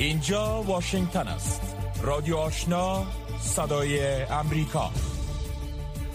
اینجا واشنگتن است. رادیو آشنا صدای امریکا.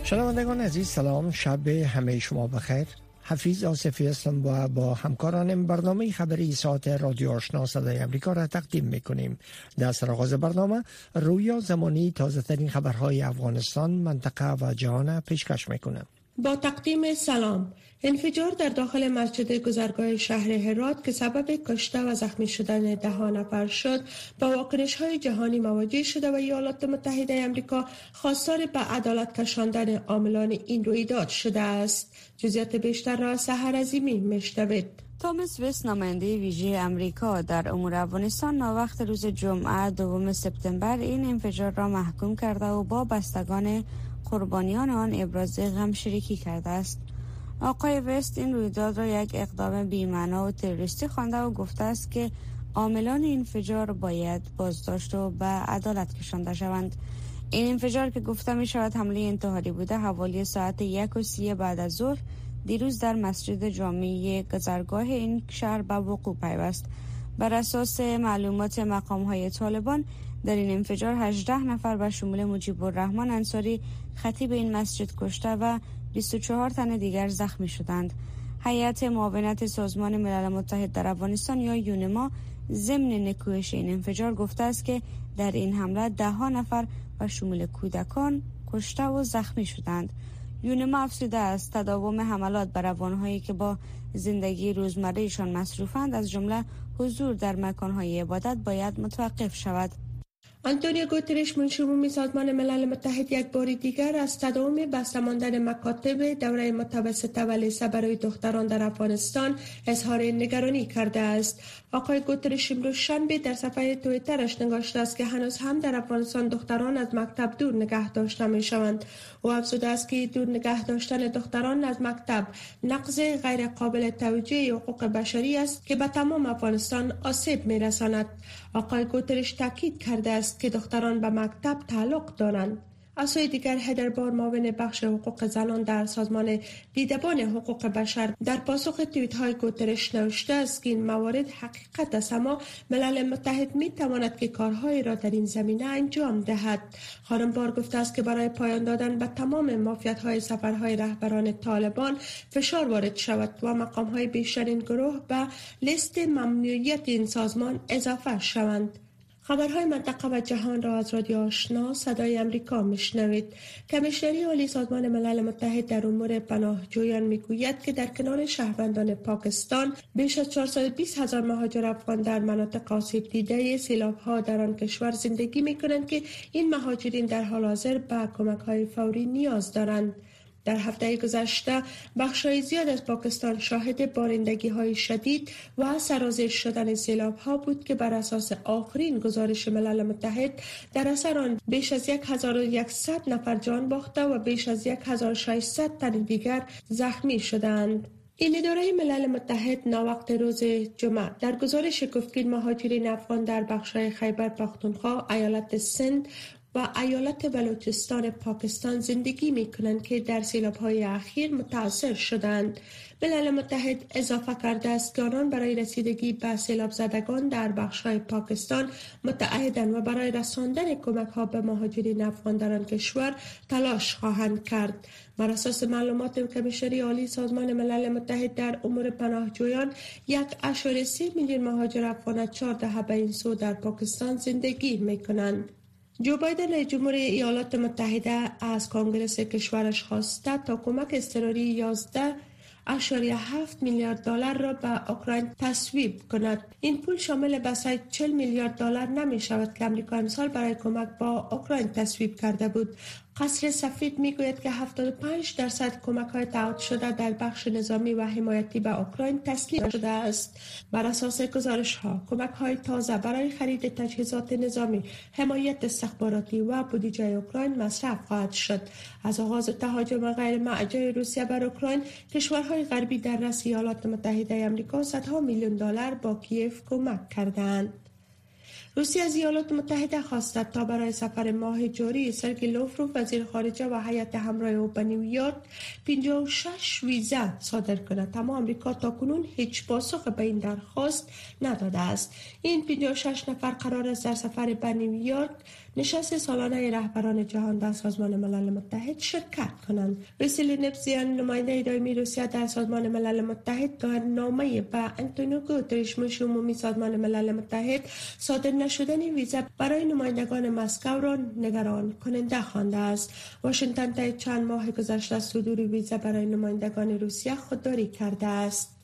شنوندگان عزیز سلام. شب همه شما بخیر. حفیظ آصفی هستم و با همکارانم برنامه خبری ساعت رادیو آشنا صدای امریکا را تقدیم می‌کنیم. در سرآغاز برنامه رویا زمانی تازه ترین خبرهای افغانستان منطقه و جهان پیشکش می‌کنم. با تقدیم سلام. انفجار در داخل مسجد گذرگاه شهر هرات که سبب کشته و زخمی شدن ده نفر شد با واکنش های جهانی مواجه شده و ایالات متحده امریکا خواستار به عدالت کشاندن عاملان این رویداد شده است. جزیات بیشتر را سهر عظیمی مشتوید تومس ویس نماینده ویژه امریکا در امور افغانستان وقت روز جمعه دوم سپتامبر این انفجار را محکوم کرده و با بستگان قربانیان آن ابراز غم شریکی کرده است. آقای وست این رویداد را یک اقدام بیمعنا و تروریستی خوانده و گفته است که عاملان انفجار باید بازداشت و به عدالت کشانده شوند. این انفجار که گفته می شود حمله انتحاری بوده حوالی ساعت یک و سی بعد از ظهر دیروز در مسجد جامعه گذرگاه این شهر به وقوع پیوست. بر اساس معلومات مقام های طالبان در این انفجار 18 نفر به شمول مجیب الرحمن انصاری خطیب این مسجد کشته و 24 تن دیگر زخمی شدند. هیئت معاونت سازمان ملل متحد در افغانستان یا یونما ضمن نکوهش این انفجار گفته است که در این حمله ده ها نفر و شمول کودکان کشته و زخمی شدند. یونما افزوده است تداوم حملات بر افغانهایی که با زندگی روزمرهشان مصروفند از جمله حضور در مکانهای عبادت باید متوقف شود. آنتونیو گوترش منشور سازمان ملل متحد یک بار دیگر از تداوم بسته ماندن مکاتب دوره متوسطه و لیسه برای دختران در افغانستان اظهار نگرانی کرده است. آقای گوترش امروز شنبه در صفحه تویترش نگاشته است که هنوز هم در افغانستان دختران از مکتب دور نگه داشته می شوند او افزوده است که دور نگه داشتن دختران از مکتب نقض غیر قابل توجیه حقوق بشری است که به تمام افغانستان آسیب می رساند آقای گوترش تاکید کرده است که دختران به مکتب تعلق دارند. از سوی دیگر هدربار معاون بخش حقوق زنان در سازمان دیدبان حقوق بشر در پاسخ توییت های گوترش نوشته است که این موارد حقیقت است اما ملل متحد می تواند که کارهایی را در این زمینه انجام دهد. خانم بار گفته است که برای پایان دادن به تمام مافیت های سفرهای رهبران طالبان فشار وارد شود و مقام های بیشترین گروه به لیست ممنوعیت این سازمان اضافه شوند. خبرهای منطقه و جهان را از رادیو آشنا صدای امریکا میشنوید. کمیشنری عالی سازمان ملل متحد در امور پناهجویان می‌گوید که در کنار شهروندان پاکستان بیش از 420 هزار مهاجر افغان در مناطق آسیب دیده سیلاب ها در آن کشور زندگی می کنند که این مهاجرین در حال حاضر به کمک های فوری نیاز دارند. در هفته گذشته بخشای زیاد از پاکستان شاهد بارندگی های شدید و سرازیر شدن سیلاب ها بود که بر اساس آخرین گزارش ملل متحد در اثر آن بیش از 1100 نفر جان باخته و بیش از 1600 تن دیگر زخمی شدند. این اداره ملل متحد ناوقت روز جمعه در گزارش گفت که مهاجرین افغان در بخشای خیبر پختونخوا، ایالت سند و ایالت بلوچستان پاکستان زندگی می کنند که در سیلاب های اخیر متاثر شدند. ملل متحد اضافه کرده است که آنان برای رسیدگی به سیلاب زدگان در بخش های پاکستان متعهدند و برای رساندن کمک ها به مهاجرین افغان در آن کشور تلاش خواهند کرد. بر اساس معلومات کمیشنری عالی سازمان ملل متحد در امور پناهجویان یک اشاره میلیون مهاجر افغان چهار دهه به این سو در پاکستان زندگی می کنند. جو بایدن رئیس جمهور ایالات متحده از کانگرس کشورش خواسته تا کمک اضطراری 11 اشاریه 7 میلیارد دلار را به اوکراین تصویب کند. این پول شامل بسای 40 میلیارد دلار نمی شود که امریکا امسال برای کمک با اوکراین تصویب کرده بود. قصر سفید می‌گوید که 75 درصد کمک های تعهد شده در بخش نظامی و حمایتی به اوکراین تسلیم شده است. بر اساس گزارش ها کمک های تازه برای خرید تجهیزات نظامی حمایت استخباراتی و بودجه اوکراین مصرف خواهد شد. از آغاز تهاجم غیر معجای روسیه بر اوکراین کشورهای غربی در رأس ایالات متحده آمریکا صدها میلیون دلار با کیف کمک کردند روسیه از ایالات متحده خواستد تا برای سفر ماه جاری سرگی لوفروف وزیر خارجه و هیئت همراه او به نیویورک 56 ویزا صادر کند. اما آمریکا تا کنون هیچ پاسخ به این درخواست نداده است. این 56 نفر قرار است در سفر به نیویورک نشست سالانه رهبران جهان در سازمان ملل متحد شرکت کنند. وسیل نفسیان نماینده دائمی روسیه در سازمان ملل متحد در نامه به انتونیو مشیر عمومی سازمان ملل متحد صادر نشدن ویزا برای نمایندگان مسکو را نگران کننده خوانده است. واشنگتن تا چند ماه گذشته صدور ویزا برای نمایندگان روسیه خودداری کرده است.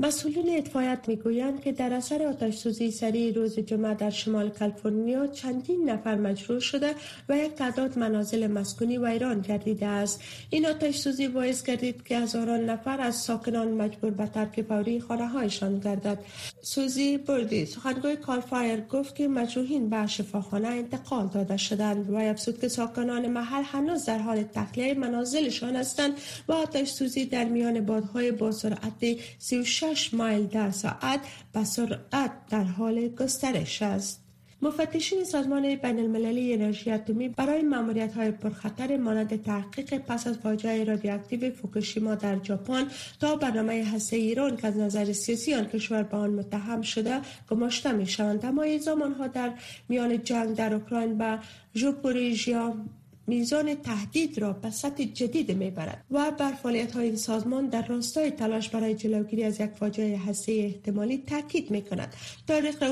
مسئولین اتفاقیت می‌گویند که در اثر آتش سوزی سری روز جمعه در شمال کالیفرنیا چندین نفر مجروح شده و یک تعداد منازل مسکونی ویران گردیده است. این آتش سوزی باعث گردید که هزاران نفر از ساکنان مجبور به ترک فوری خانه هایشان گردد. سوزی بردی سخنگوی کارفایر گفت که مجروحین به شفاخانه انتقال داده شدند و افزود که ساکنان محل هنوز در حال تخلیه منازلشان هستند و آتش سوزی در میان بادهای با سرعت 36 6 مایل در ساعت به سرعت در حال گسترش است. مفتشین سازمان بین المللی انرژی اتمی برای ماموریت های پرخطر مانند تحقیق پس از فاجعه رادیواکتیو فوکوشیما در ژاپن تا برنامه هسته ایران که از نظر سیاسی آن کشور به آن متهم شده گماشته می شوند اما زمان ها در میان جنگ در اوکراین به ژوپوریژیا میزان تهدید را به سطح جدید می‌برد و بر فعالیت های این سازمان در راستای تلاش برای جلوگیری از یک فاجعه هسته احتمالی تاکید می کند تاریخ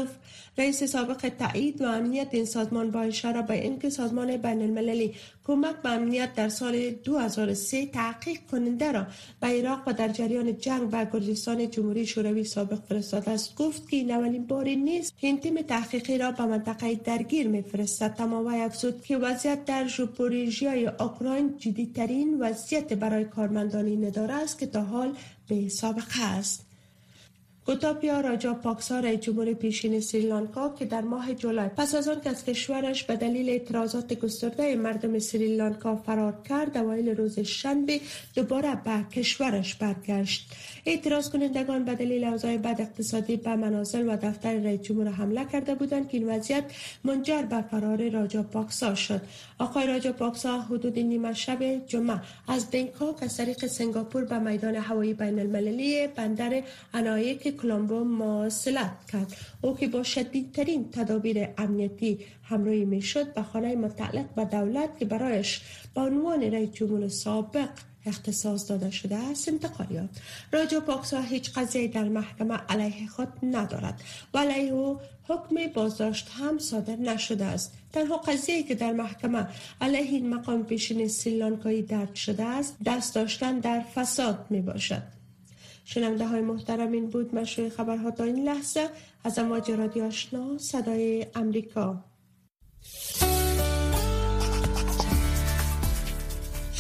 رئیس سابق تایید و امنیت این سازمان با اشاره به اینکه سازمان بین المللی کمک به امنیت در سال 2003 تحقیق کننده را به عراق و در جریان جنگ به گرجستان جمهوری شوروی سابق فرستاده است گفت که این اولین باری نیست این تیم تحقیقی را به منطقه درگیر میفرستد. تمام افزود که وضعیت در ژوپوریژیای اوکراین جدیدترین وضعیت برای کارمندان این اداره است که تا حال به سابقه است. گوتاپیا راجا پاکسا رئیس جمهور پیشین سریلانکا که در ماه جولای پس از آن که از کشورش به دلیل اعتراضات گسترده مردم سریلانکا فرار کرد اوایل روز شنبه دوباره به کشورش برگشت. اعتراض کنندگان به دلیل اوضاع بد اقتصادی به منازل و دفتر رئیس جمهور حمله کرده بودند که این وضعیت منجر به فرار راجا پاکسا شد. آقای راجا پاکسا حدود نیمه شب جمعه از بنکاک از طریق سنگاپور به میدان هوایی بین المللی بندر انایک کلمبو مواصلت کرد. او که با شدیدترین تدابیر امنیتی همراهی می شد به خانه متعلق به دولت که برایش به عنوان رئیس جمهور سابق اختصاص داده شده است انتقال راجو پاکسا هیچ قضیه در محکمه علیه خود ندارد. و علیه او حکم بازداشت هم صادر نشده است. تنها قضیه که در محکمه علیه این مقام پیشین سریلانکایی درد شده است دست داشتن در فساد می باشد شنونده های محترم این بود مشروع خبرها تا این لحظه. از امواج رادیو آشنا صدای امریکا.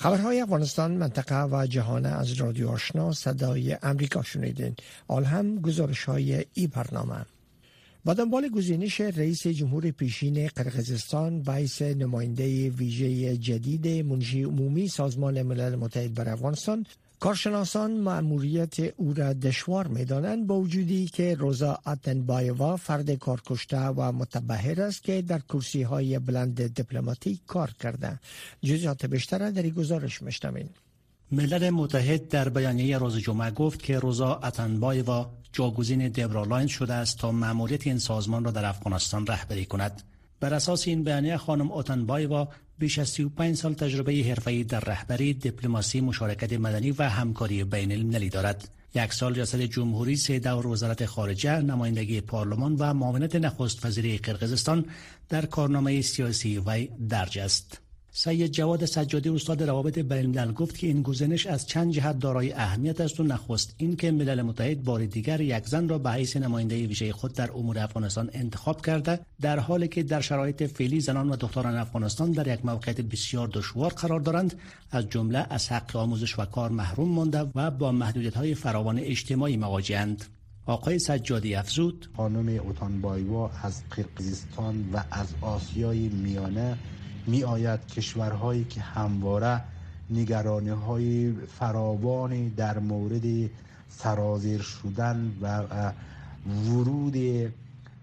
خبرهای افغانستان منطقه و جهان از رادیو آشنا صدای امریکا شنیدین. آل هم گزارش های ای برنامه. با دنبال گزینش رئیس جمهور پیشین قرقیزستان باعث نماینده ویژه جدید منشی عمومی سازمان ملل متحد بر افغانستان کارشناسان مأموریت او را دشوار می دانند با وجودی که روزا اتنبایوا فرد کارکشته و متبهر است که در کرسی های بلند دیپلماتیک کار کرده. جزیات بیشتر در این گزارش مشتمین ملل متحد در بیانیه روز جمعه گفت که روزا اتنبایوا جاگزین دبرالاین شده است تا مأموریت این سازمان را در افغانستان رهبری کند. بر اساس این بیانیه خانم اوتنبایوا بیش از 35 سال تجربه حرفه‌ای در رهبری دیپلماسی مشارکت مدنی و همکاری بین المللی دارد. یک سال ریاست جمهوری سه دور وزارت خارجه نمایندگی پارلمان و معاونت نخست وزیری قرقیزستان در کارنامه سیاسی وی درج است سید جواد سجادی استاد روابط بین گفت که این گزینش از چند جهت دارای اهمیت است و نخست این که ملل متحد بار دیگر یک زن را به حیث نماینده ویژه خود در امور افغانستان انتخاب کرده در حالی که در شرایط فعلی زنان و دختران افغانستان در یک موقعیت بسیار دشوار قرار دارند از جمله از حق آموزش و کار محروم مانده و با محدودیت های فراوان اجتماعی مواجهند آقای سجادی افزود خانم اوتانبایوا از قرقیزستان و از آسیای میانه می آید کشورهایی که همواره نگرانی های فراوانی در مورد سرازیر شدن و ورود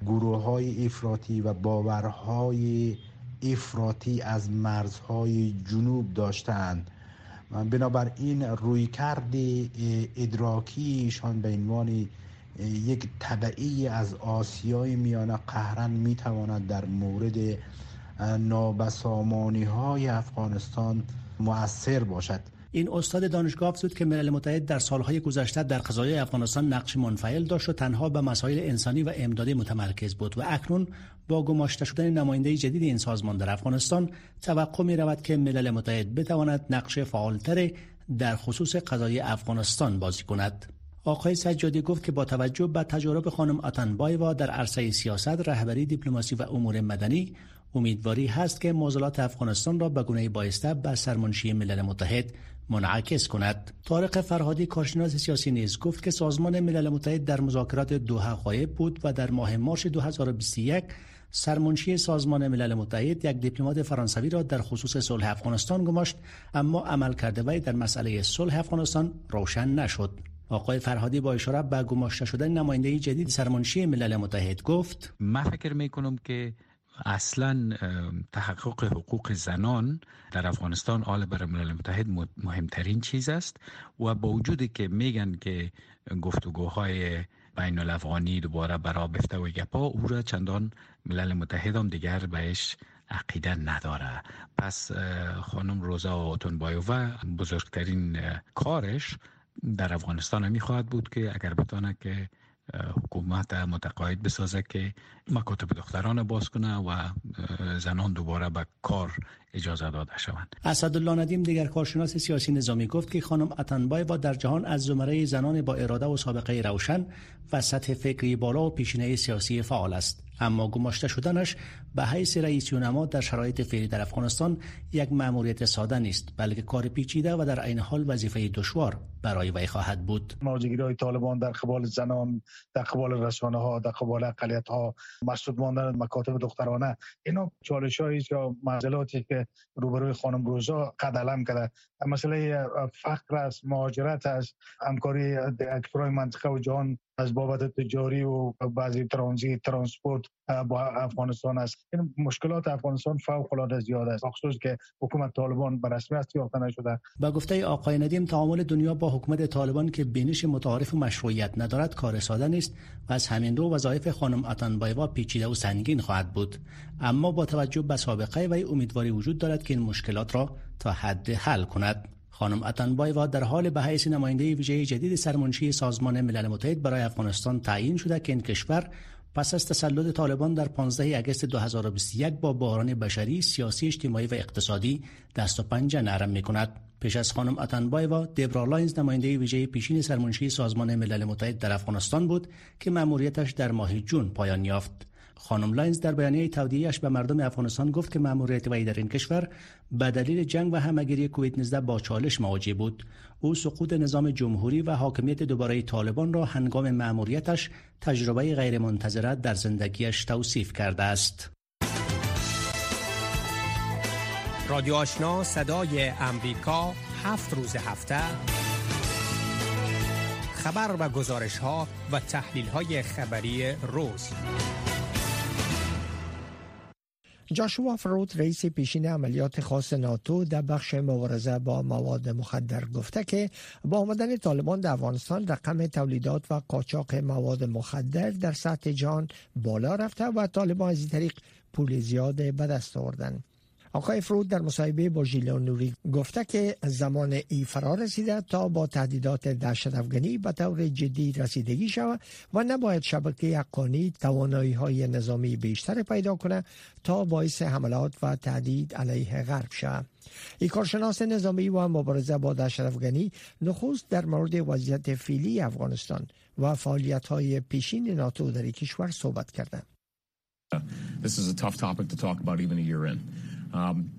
گروه های افراطی و باورهای افراطی از مرزهای جنوب داشتند بنابراین روی کرد ادراکیشان به عنوان یک طبعی از آسیای میانه قهرن می‌تواند در مورد نابسامانی های افغانستان مؤثر باشد این استاد دانشگاه افزود که ملل متحد در سالهای گذشته در قضایای افغانستان نقش منفعل داشت و تنها به مسائل انسانی و امدادی متمرکز بود و اکنون با گماشته شدن نماینده جدید این سازمان در افغانستان توقع می رود که ملل متحد بتواند نقش فعالتر در خصوص قضای افغانستان بازی کند. آقای سجادی گفت که با توجه به تجارب خانم آتنبایوا در عرصه سیاست، رهبری دیپلماسی و امور مدنی امیدواری هست که معضلات افغانستان را به گونه بایسته به سرمنشی ملل متحد منعکس کند. طارق فرهادی کارشناس سیاسی نیز گفت که سازمان ملل متحد در مذاکرات دوحه غایب بود و در ماه مارس 2021 سرمنشی سازمان ملل متحد یک دیپلمات فرانسوی را در خصوص صلح افغانستان گماشت اما عمل کرده وی در مسئله صلح افغانستان روشن نشد. آقای فرهادی با اشاره به گماشته شدن نماینده جدید سرمنشی ملل متحد گفت من فکر می کنم که اصلا تحقق حقوق زنان در افغانستان آل بر ملل متحد مهمترین چیز است و با وجودی که میگن که گفتگوهای بین الافغانی دوباره برا بفته و گپا او را چندان ملل متحد هم دیگر بهش عقیده نداره. پس خانم روزا اوتونبایووا بزرگترین کارش در افغانستان می‌خواهد بود که اگر بتانه که حکومت متقاعد بسازه که مکاتب دختران باز کنه و زنان دوباره به کار اجازه داده شوند. اسدالله ندیم دیگر کارشناس سیاسی نظامی گفت که خانم با در جهان از زمره زنان با اراده و سابقه روشن و سطح فکری بالا و پیشینه سیاسی فعال است. اما گماشته شدنش به حیث رئیس نما در شرایط فعلی در افغانستان یک مأموریت ساده نیست بلکه کار پیچیده و در عین حال وظیفه دشوار برای وی خواهد بود. موجگیری های طالبان در قبال زنان در قبال رسانه ها در قبال اقلیت ها مسدود ماندن مکاتب دخترانه اینا چالش هایی یا معضلاتی که روبروی خانم روزا قد علم کرده. مسئله فقر است مهاجرت است همکاری اکبرای منطقه و جهان از بابت تجاری و بعضی ترانزیت ترانسپورت با افغانستان است. این مشکلات افغانستان فوق العاده زیاد است. خصوص که حکومت طالبان به رسمیت یافته نشده. با گفته آقای ندیم تعامل دنیا با حکومت طالبان که بینش متعارف و مشروعیت ندارد کار ساده نیست و از همین رو وظایف خانم اتانبایوا پیچیده و سنگین خواهد بود. اما با توجه به سابقه و امیدواری وجود دارد که این مشکلات را تا حد حل کند. خانم اتنبایوا در حالی به حیث نماینده ویژه جدید سرمنشی سازمان ملل متحد برای افغانستان تعیین شده که این کشور پس از تسلط طالبان در 15 اگست 2021 با بحران بشری، سیاسی، اجتماعی و اقتصادی دست و پنجه نرم می کند. پیش از خانم اتنبایوا دبرا لاینز نماینده ویژه پیشین سرمنشی سازمان ملل متحد در افغانستان بود که مأموریتش در ماه جون پایان یافت. خانم لاینز در بیانیه تودیعش به مردم افغانستان گفت که مأموریت وی در این کشور به دلیل جنگ و همگیری کووید 19 با چالش مواجه بود. او سقوط نظام جمهوری و حاکمیت دوباره طالبان را هنگام مأموریتش تجربه غیرمنتظره در زندگیش توصیف کرده است. رادیو آشنا صدای امریکا هفت روز هفته. خبر و گزارش ها و تحلیل های خبری روز. جاشوا فروت رئیس پیشین عملیات خاص ناتو در بخش مبارزه با مواد مخدر گفته که با آمدن طالبان در افغانستان رقم تولیدات و قاچاق مواد مخدر در سطح جان بالا رفته و طالبان از این طریق پول زیاد به دست آوردند آقای فرود در مصاحبه با ژیلان نوری گفته که زمان ای فرا رسیده تا با تهدیدات دهشت افغانی به طور جدی رسیدگی شود و نباید شبکه حقانی توانایی های نظامی بیشتر پیدا کنه تا باعث حملات و تهدید علیه غرب شود ای کارشناس نظامی و مبارزه با دهشت افغانی نخست در مورد وضعیت فعلی افغانستان و فعالیت های پیشین ناتو در کشور صحبت کردند. This is a tough topic to talk about even a year in. Um,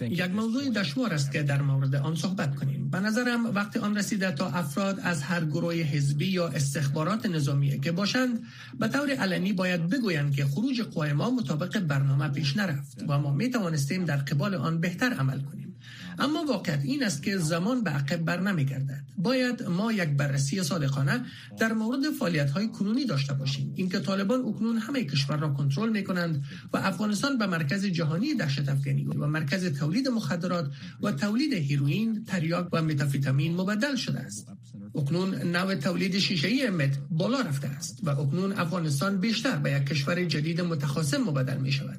یک موضوع دشوار است که در مورد آن صحبت کنیم. به نظرم وقتی آن رسیده تا افراد از هر گروه حزبی یا استخبارات نظامی که باشند به طور علنی باید بگویند که خروج قوای ما مطابق برنامه پیش نرفت و ما می توانستیم در قبال آن بهتر عمل کنیم. اما واقعیت این است که زمان به عقب بر نمیگردد. باید ما یک بررسی صادقانه در مورد فعالیت های کنونی داشته باشیم. اینکه طالبان اکنون همه کشور را کنترل می کنند و افغانستان به مرکز جهانی دهشت افغانی و مرکز تولید مخدرات و تولید هیروئین تریاک و متافیتامین مبدل شده است. اکنون نوع تولید شیشه ای مت بالا رفته است و اکنون افغانستان بیشتر به یک کشور جدید متخاصم مبدل می شود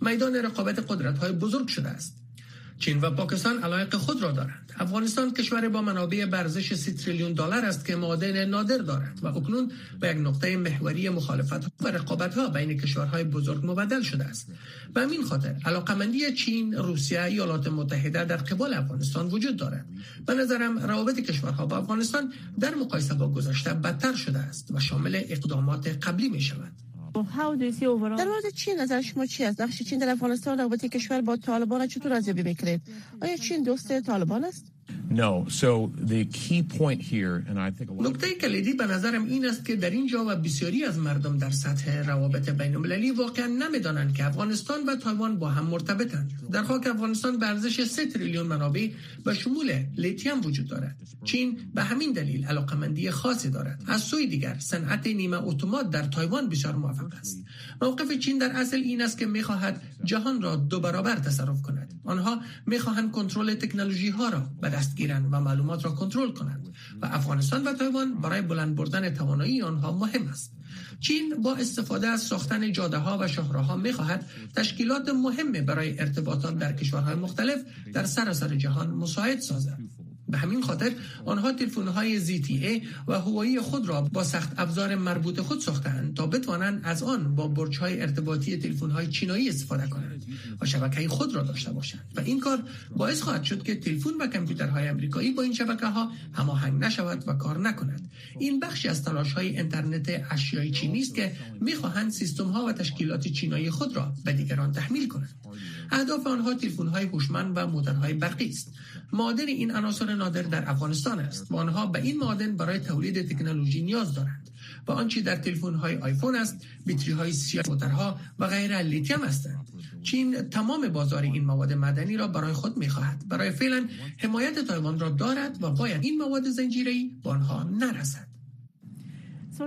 میدان رقابت قدرت های بزرگ شده است. چین و پاکستان علایق خود را دارند. افغانستان کشور با منابع برزش سی تریلیون دلار است که معادن نادر دارد و اکنون به یک نقطه محوری مخالفت و رقابت ها بین کشورهای بزرگ مبدل شده است. به همین خاطر علاقمندی چین روسیه ایالات متحده در قبال افغانستان وجود دارد. به نظرم روابط کشورها با افغانستان در مقایسه با گذشته بدتر شده است و شامل اقدامات قبلی می شود در مورد چین نظر شما چی است؟ نقش چین در افغانستان رابطه کشور با طالبان چطور ارزیابی می‌کنید آیا چین دوست طالبان است؟ نکته کلیدی به نظرم این است که در اینجا و بسیاری از مردم در سطح روابط بین المللی واقعا نمی‌دانند که افغانستان و تایوان با هم مرتبطند. در خاک افغانستان به ارزش 3 تریلیون منابع به شمول لیتیم وجود دارد. چین به همین دلیل علاقمندی خاصی دارد. از سوی دیگر صنعت نیمه اتومات در تایوان بسیار موفق است. موقف چین در اصل این است که می‌خواهد جهان را دو برابر تصرف کند. آنها می‌خواهند کنترل تکنولوژی ها را به دست گیرند و معلومات را کنترل کنند. و افغانستان و تایوان برای بلند بردن توانایی آنها مهم است. چین با استفاده از ساختن جاده ها و شهرها می خواهد تشکیلات مهم برای ارتباطات در کشورهای مختلف در سراسر جهان مساعد سازد. به همین خاطر آنها تلفن های ZTE و هوایی خود را با سخت ابزار مربوط خود ساختند تا بتوانند از آن با برج های ارتباطی تلفن های چینایی استفاده کنند و شبکه خود را داشته باشند. و این کار باعث خواهد شد که تلفن و کامپیوترهای امریکایی با این شبکه ها هماهنگ نشود و کار نکند. این بخشی از تلاش های اینترنت اشیای چینی است که می‌خواهند سیستم ها و تشکیلات چینایی خود را به دیگران تحمیل کنند. اهداف آنها تلفن های هوشمند و موتورهای برقی است. معادن این عناصر نادر در افغانستان است. و آنها به این معادن برای تولید تکنولوژی نیاز دارند. و آنچه در تلفن های آیفون است بیتری های سیاه موترها و غیر لیتیم هستند. چین تمام بازار این مواد مدنی را برای خود می خواهد برای فعلا حمایت تایوان را دارد و باید این مواد زنجیری به آنها نرسد. So.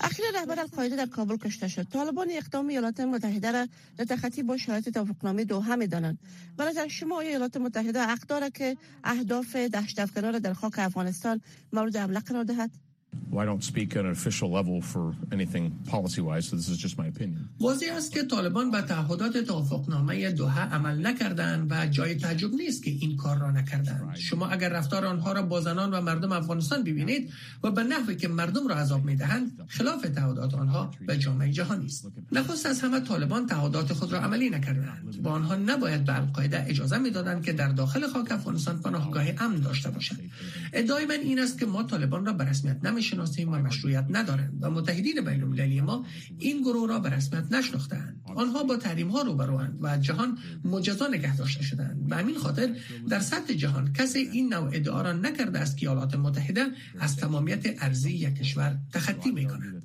اخیر رهبر القاعده در کابل کشته شد. طالبان اقدام ایالات متحده را در تخطی با شرایط توافقنامه دوحه می‌دانند. به نظر شما ایالات متحده حق دارد که اهداف دهشت را در خاک افغانستان مورد حمله قرار دهد؟ Well, I don't speak on an official level for anything policy-wise, so this is just my opinion. واضح است که طالبان به تعهدات توافقنامه دوحه عمل نکردند و جای تعجب نیست که این کار را نکردند. شما اگر رفتار آنها را با زنان و مردم افغانستان ببینید و به نحوی که مردم را عذاب می‌دهند خلاف تعهدات آنها به جامعه جهانی است. نخست از همه طالبان تعهدات خود را عملی نکردند. و آنها نباید به القاعده اجازه می‌دادند که در داخل خاک افغانستان پناهگاه امن داشته باشند. ادعای من این است که ما طالبان را به رسمیت نمی‌شناسیم و مشروعیت ندارند و متحدین بین المللی ما این گروه را به رسمیت نشناختند آنها با تحریم ها روبروند و جهان مجزا نگه داشته شدند به همین خاطر در سطح جهان کسی این نوع ادعا را نکرده است که ایالات متحده از تمامیت ارزی یک کشور تخطی می کند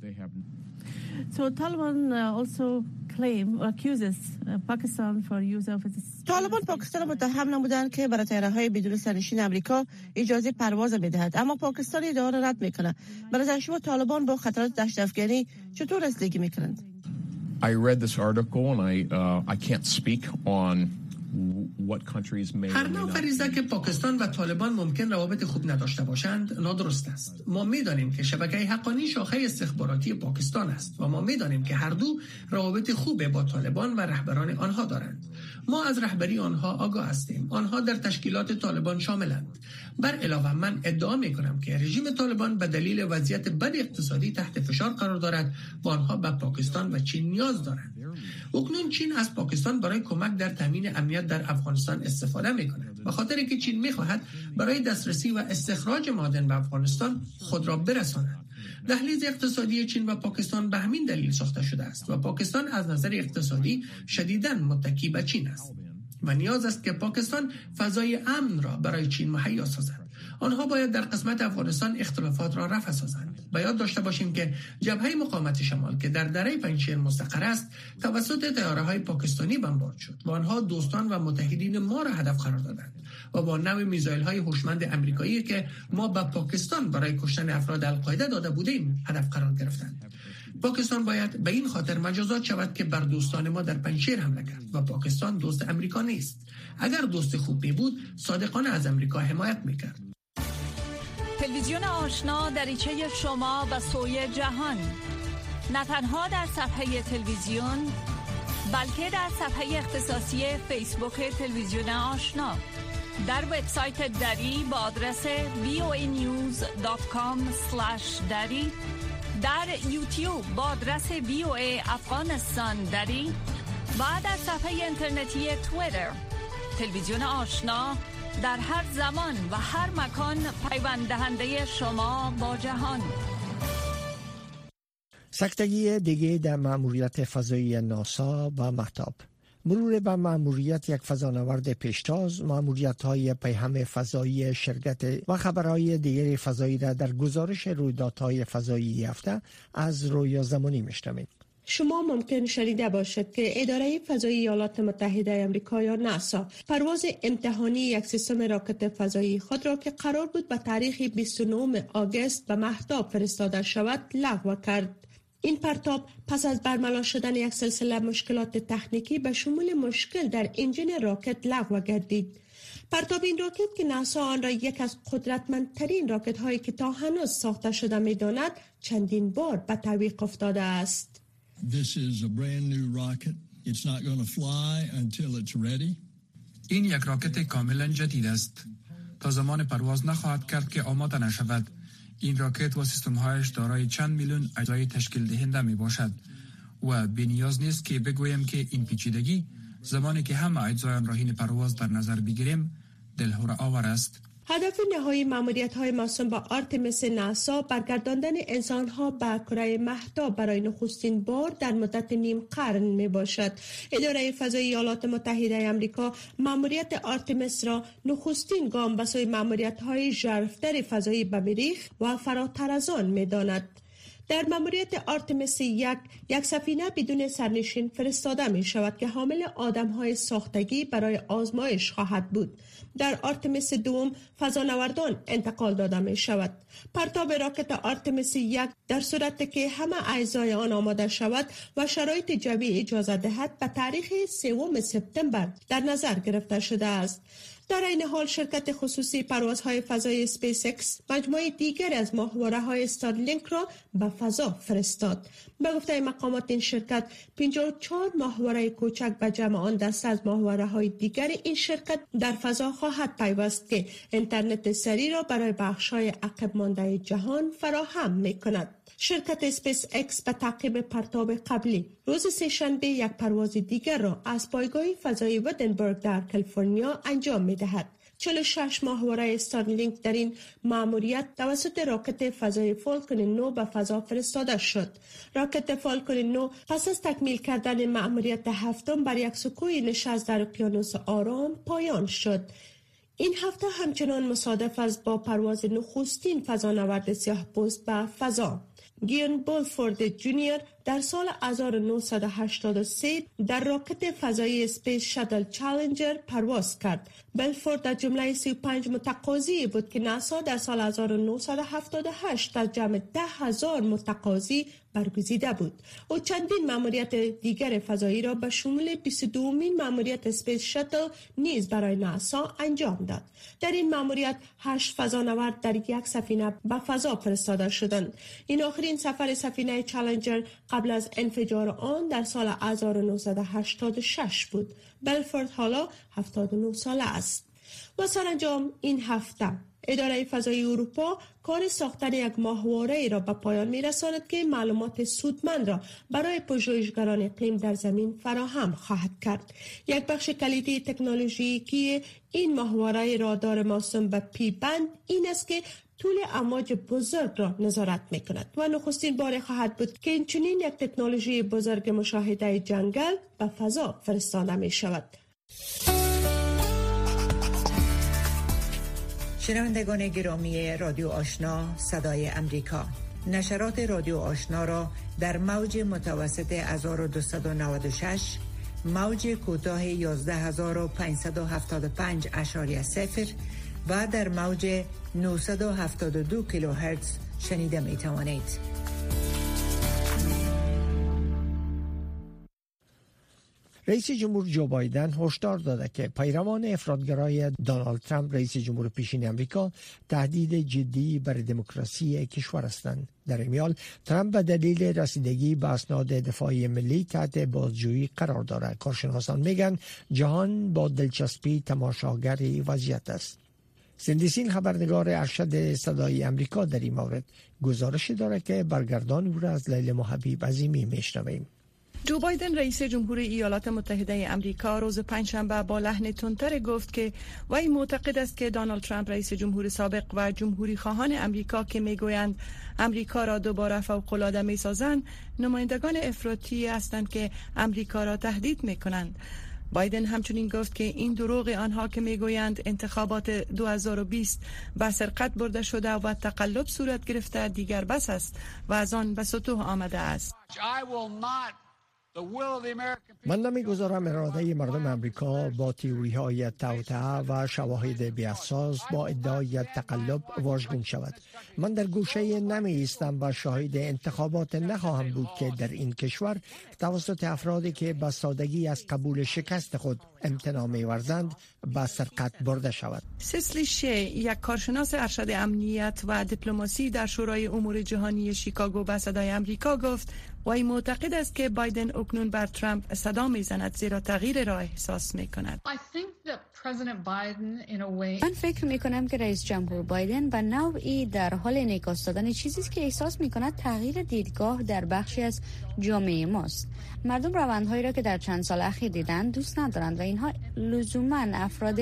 So Taliban also claim accuses Pakistan for use of its طالبان پاکستان متهم نمودند که برای طیاره های بدون سرنشین امریکا اجازه پرواز می‌دهد. اما پاکستان ادعا را رد می‌کنه. برای شما طالبان با خطرات دشت افغانی چطور رسیدگی می‌کنند؟ I read this article and I uh, I can't speak on هر نوع فریزه که پاکستان و طالبان ممکن روابط خوب نداشته باشند نادرست است. ما می‌دانیم که شبکه حقانی شاخه استخباراتی پاکستان است و ما می‌دانیم که هر دو روابط خوب با طالبان و رهبران آنها دارند. ما از رهبری آنها آگاه هستیم. آنها در تشکیلات طالبان شاملند. بر علاوه من ادعا می کنم که رژیم طالبان به دلیل وضعیت بد اقتصادی تحت فشار قرار دارد و آنها به پاکستان و چین نیاز دارند. اکنون چین از پاکستان برای کمک در تامین امنیت در افغانستان استفاده می کند به خاطر که چین می خواهد برای دسترسی و استخراج معادن به افغانستان خود را برساند. دهلیز اقتصادی چین و پاکستان به همین دلیل ساخته شده است و پاکستان از نظر اقتصادی شدیدا متکی به چین است و نیاز است که پاکستان فضای امن را برای چین مهیا سازد. آنها باید در قسمت افغانستان اختلافات را رفع سازند. و داشته باشیم که جبهه مقاومت شمال که در دره پنجشیر مستقر است توسط تیاره های پاکستانی بمبارد شد. و آنها دوستان و متحدین ما را هدف قرار دادند و با نوع میزایل های هوشمند امریکایی که ما به پاکستان برای کشتن افراد القاعده داده بودیم هدف قرار گرفتند. پاکستان باید به این خاطر مجازات شود که بر دوستان ما در پنجشیر حمله کرد و پاکستان دوست امریکا نیست. اگر دوست خوب می بود صادقانه از امریکا حمایت می کرد تلویزیون آشنا دریچه شما و سوی جهان. نه تنها در صفحه تلویزیون بلکه در صفحه اختصاصی فیسبوک تلویزیون آشنا. در وبسایت دری با آدرس voanews.com دری. در یوتیوب با آدرس VOA افغانستان دری. و در صفحه اینترنتی تویتر. تلویزیون آشنا در هر زمان و هر مکان پیوند دهنده شما با جهان. سکتگی دیگه در مأموریت فضایی ناسا و محتاب مرور به مأموریت یک فضانورد پیشتاز مأموریت های پیهم فضایی شرکت و خبرهای دیگر فضایی را در گزارش رویدادهای فضایی هفته از رویا زمانی میشنوید. شما ممکن شنیده باشد که اداره فضایی ایالات متحده آمریکا یا ناسا پرواز امتحانی یک سیستم راکت فضایی خود را که قرار بود به تاریخ 29 آگوست به مهتاب فرستاده شود لغو کرد. این پرتاب پس از برملا شدن یک سلسله مشکلات تکنیکی به شمول مشکل در انجین راکت لغو گردید. پرتاب این راکت که ناسا آن را یک از قدرتمندترین راکت هایی که تا هنوز ساخته شده می داند چندین بار به تعویق افتاده است. این یک راکت کاملا جدید است. تا زمان پرواز نخواهد کرد که آماده نشود. این راکت و هایش دارای چند میلیون اجزای تشکیل دهنده می باشد و به نیاز نیست که بگویم که این پیچیدگی زمانی که همه اجزای آن را حین پرواز در نظر بگیریم دلهره آور است هدف نهایی ماموریت های با آرتمیس ناسا برگرداندن انسان ها به کره مهتاب برای نخستین بار در مدت نیم قرن می باشد. اداره فضای ایالات متحده امریکا ماموریت آرتمیس را نخستین گام به سوی ماموریت های ژرفتر فضایی به مریخ و فراتر از آن می داند. در ماموریت آرتمس یک یک سفینه بدون سرنشین فرستاده می شود که حامل آدم های ساختگی برای آزمایش خواهد بود در آرتمیس دوم فضانوردان انتقال داده می شود. پرتاب راکت آرتمیس یک در صورت که همه اعضای آن آماده شود و شرایط جوی اجازه دهد به تاریخ سوم سپتامبر در نظر گرفته شده است. در این حال شرکت خصوصی پروازهای فضای سپیس اکس مجموعه دیگر از ماهواره های Starlink را به فضا فرستاد. به گفته مقامات این شرکت 54 ماهواره کوچک به جمع آن دست از ماهواره های دیگر این شرکت در فضا خواهد پیوست که اینترنت سریع را برای بخش های عقب مانده جهان فراهم می کند. شرکت اسپیس اکس به تعقیب پرتاب قبلی روز سهشنبه یک پرواز دیگر را از پایگاه فضایی ودنبرگ در کالیفرنیا انجام می دهد. 46 ماهواره Starlink در این مأموریت توسط راکت فضای Falcon نه به فضا فرستاده شد. راکت Falcon نه پس از تکمیل کردن مأموریت هفتم بر یک سکوی نشست در اقیانوس آرام پایین شد. این هفته همچنان مصادف است با پرواز نخستین فضانورد سیاه پوست به فضا. گایون بلوفورد جونیور در سال 1983 در راکت فضایی Space Shuttle چالنجر پرواز کرد. بلوفورد در جمله 35 متقاضی بود که ناسا در سال 1978 در جمع ده هزار متقاضی برگزیده بود. او چندین ماموریت دیگر فضایی را به شمول 22 مین ماموریت Space Shuttle نیز برای ناسا انجام داد. در این ماموریت هشت فضانورد در یک سفینه به فضا فرستاده شدند. این آخرین سفر سفینه چالنجر قبل از انفجار آن در سال 1986 بود بلفورد حالا 79 ساله است و سرانجام این هفته اداره فضای اروپا کار ساختن یک ماهواره ای را به پایان می رساند که معلومات سودمند را برای پژوهشگران اقلیم در زمین فراهم خواهد کرد. یک بخش کلیدی تکنولوژیکی این ماهواره رادار ماسم به پی بند این است که طول امواج بزرگ را نظارت می کند و نخستین بار خواهد بود که این چنین یک تکنولوژی بزرگ مشاهده جنگل به فضا فرستاده می شود. شنوندگان گرامی رادیو آشنا صدای امریکا نشرات رادیو آشنا را در موج متوسط 1296 موج کوتاه 11575 اشاری سفر و در موج 972 کیلوهرتز شنیده می توانید. رئیس جمهور جو بایدن هشدار داده که پیروان افرادگرای دونالد ترامپ رئیس جمهور پیشین امریکا تهدید جدی بر دموکراسی کشور هستند. در میال ترامپ به دلیل رسیدگی به اسناد دفاعی ملی تحت بازجویی قرار دارد. کارشناسان میگن جهان با دلچسبی تماشاگر وضعیت است. سندیسین خبرنگار ارشد صدای امریکا در این مورد گزارشی دارد که برگردان او را از لیل محبیب عظیمی میشنویم. جو بایدن رئیس جمهور ایالات متحده امریکا روز پنجشنبه با لحن تندتر گفت که وی معتقد است که دانالد ترامپ رئیس جمهور سابق و جمهوری خواهان امریکا که می‌گویند امریکا را دوباره فوق العاده می‌سازند نمایندگان افراطی هستند که امریکا را تهدید می کنند بایدن همچنین گفت که این دروغ آنها که می‌گویند انتخابات 2020 به سرقت برده شده و تقلب صورت گرفته دیگر بس است و از آن به سطوح آمده است. من نمی‌گذارم اراده مردم امریکا با تیوری های توتعه و شواهد بیاساس با ادعای تقلب واژگون شود. من در گوشه نمی ایستم و شاهد انتخابات نخواهم بود که در این کشور توسط افرادی که به سادگی از قبول شکست خود امتناع ورزند به سرقت برده شود. سسلی شی یک کارشناس ارشد امنیت و دیپلماسی در شورای امور جهانی شیکاگو به صدای امریکا گفت وی معتقد است که بایدن اکنون بر ترامپ صدا می‌زند زیرا تغییر را احساس می کند من فکر می کنم که رئیس جمهور بایدن به نوعی در حال انعکاس دادن چیزی است که احساس می کند تغییر دیدگاه در بخشی از جامعه ماست. مردم روندهایی را که در چند سال اخیر دیدن دوست ندارند و اینها لزوما افراد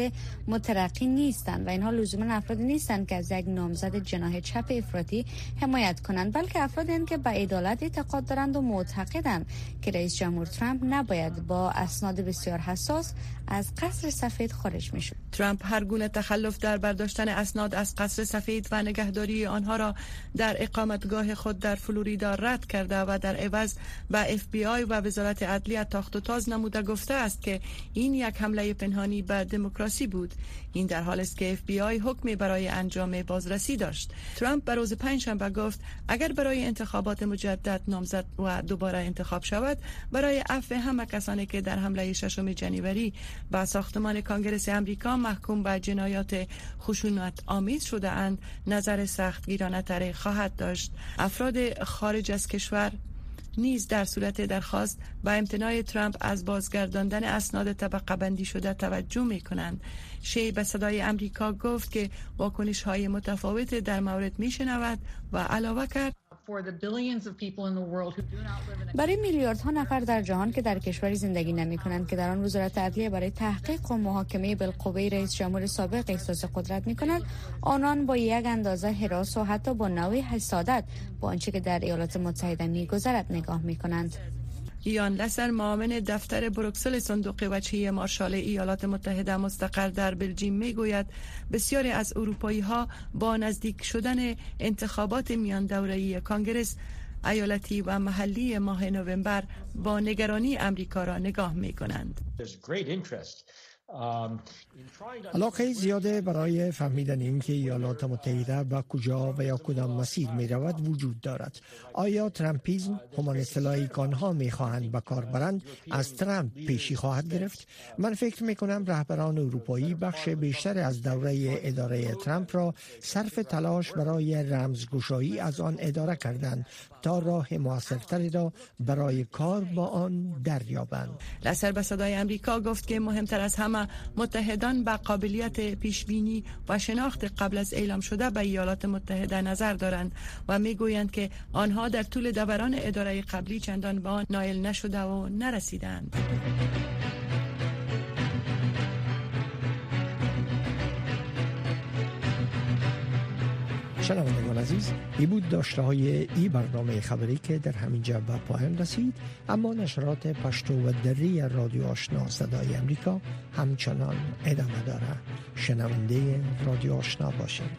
مترقی نیستند و اینها لزوما افرادی نیستند که از یک نامزد جناح چپ افراطی حمایت کنند بلکه افرادی که به عدالت اعتقاد دارند و معتقدند که رئیس جمهور ترامپ نباید با اسناد بسیار حساس از قصر سفید خارج می شود. ترامپ هر گونه تخلف در برداشتن اسناد از قصر سفید و نگهداری آنها را در اقامتگاه خود در فلوریدا رد کرده و در عوض به اف بی آی و وزارت عدلیه تاخت و تاز نموده گفته است که این یک حمله پنهانی به دموکراسی بود این در حال است که اف بی آی حکمی برای انجام بازرسی داشت ترامپ به روز پنجشنبه گفت اگر برای انتخابات مجدد نامزد و دوباره انتخاب شود برای عفو همه کسانی که در حمله ششم جنیوری به ساختمان کانگرس امریکا محکوم به جنایات خشونت آمیز شده اند نظر سخت گیرانه خواهد داشت افراد خارج از کشور نیز در صورت درخواست با امتناع ترامپ از بازگرداندن اسناد طبقه بندی شده توجه می کنند. شی به صدای امریکا گفت که واکنش های متفاوت در مورد می شنود و علاوه کرد برای میلیاردها نفر در جهان که در کشوری زندگی نمی کنند که در آن وزارت عدلیه برای تحقیق و محاکمه بالقوه رئیس جمهور سابق احساس قدرت می کنند آنان با یک اندازه حراس و حتی با نوعی حسادت با آنچه که در ایالات متحده می گذرد نگاه می کنند یان لسر معاون دفتر بروکسل صندوق وچه مارشال ایالات متحده مستقر در بلژیم می‌گوید بسیاری از اروپایی ها با نزدیک شدن انتخابات میان دوره‌ای کانگرس ایالتی و محلی ماه نوامبر با نگرانی امریکا را نگاه می کنند. علاقه زیاده برای فهمیدن اینکه ایالات متحده به کجا و یا کدام مسیر می رود وجود دارد. آیا ترامپیزم همان اصطلاحی که آنها می خواهند به کار برند از ترامپ پیشی خواهد گرفت؟ من فکر می کنم رهبران اروپایی بخش بیشتر از دوره اداره ترامپ را صرف تلاش برای رمزگشایی از آن اداره کردند تا راه موثرتری را برای کار با آن دریابند. لسر به صدای امریکا گفت که مهمتر از همه متحدان به قابلیت پیشبینی و شناخت قبل از اعلام شده به ایالات متحده نظر دارند و می‌گویند که آنها در طول دوران اداره قبلی چندان به آن نایل نشده و نرسیدند. شنوندگان عزیز ای بود داشته های ای برنامه خبری که در همین جا به پایان رسید. اما نشرات پشتو و دری رادیو آشنا صدای امریکا همچنان ادامه داره شنونده رادیو آشنا باشید.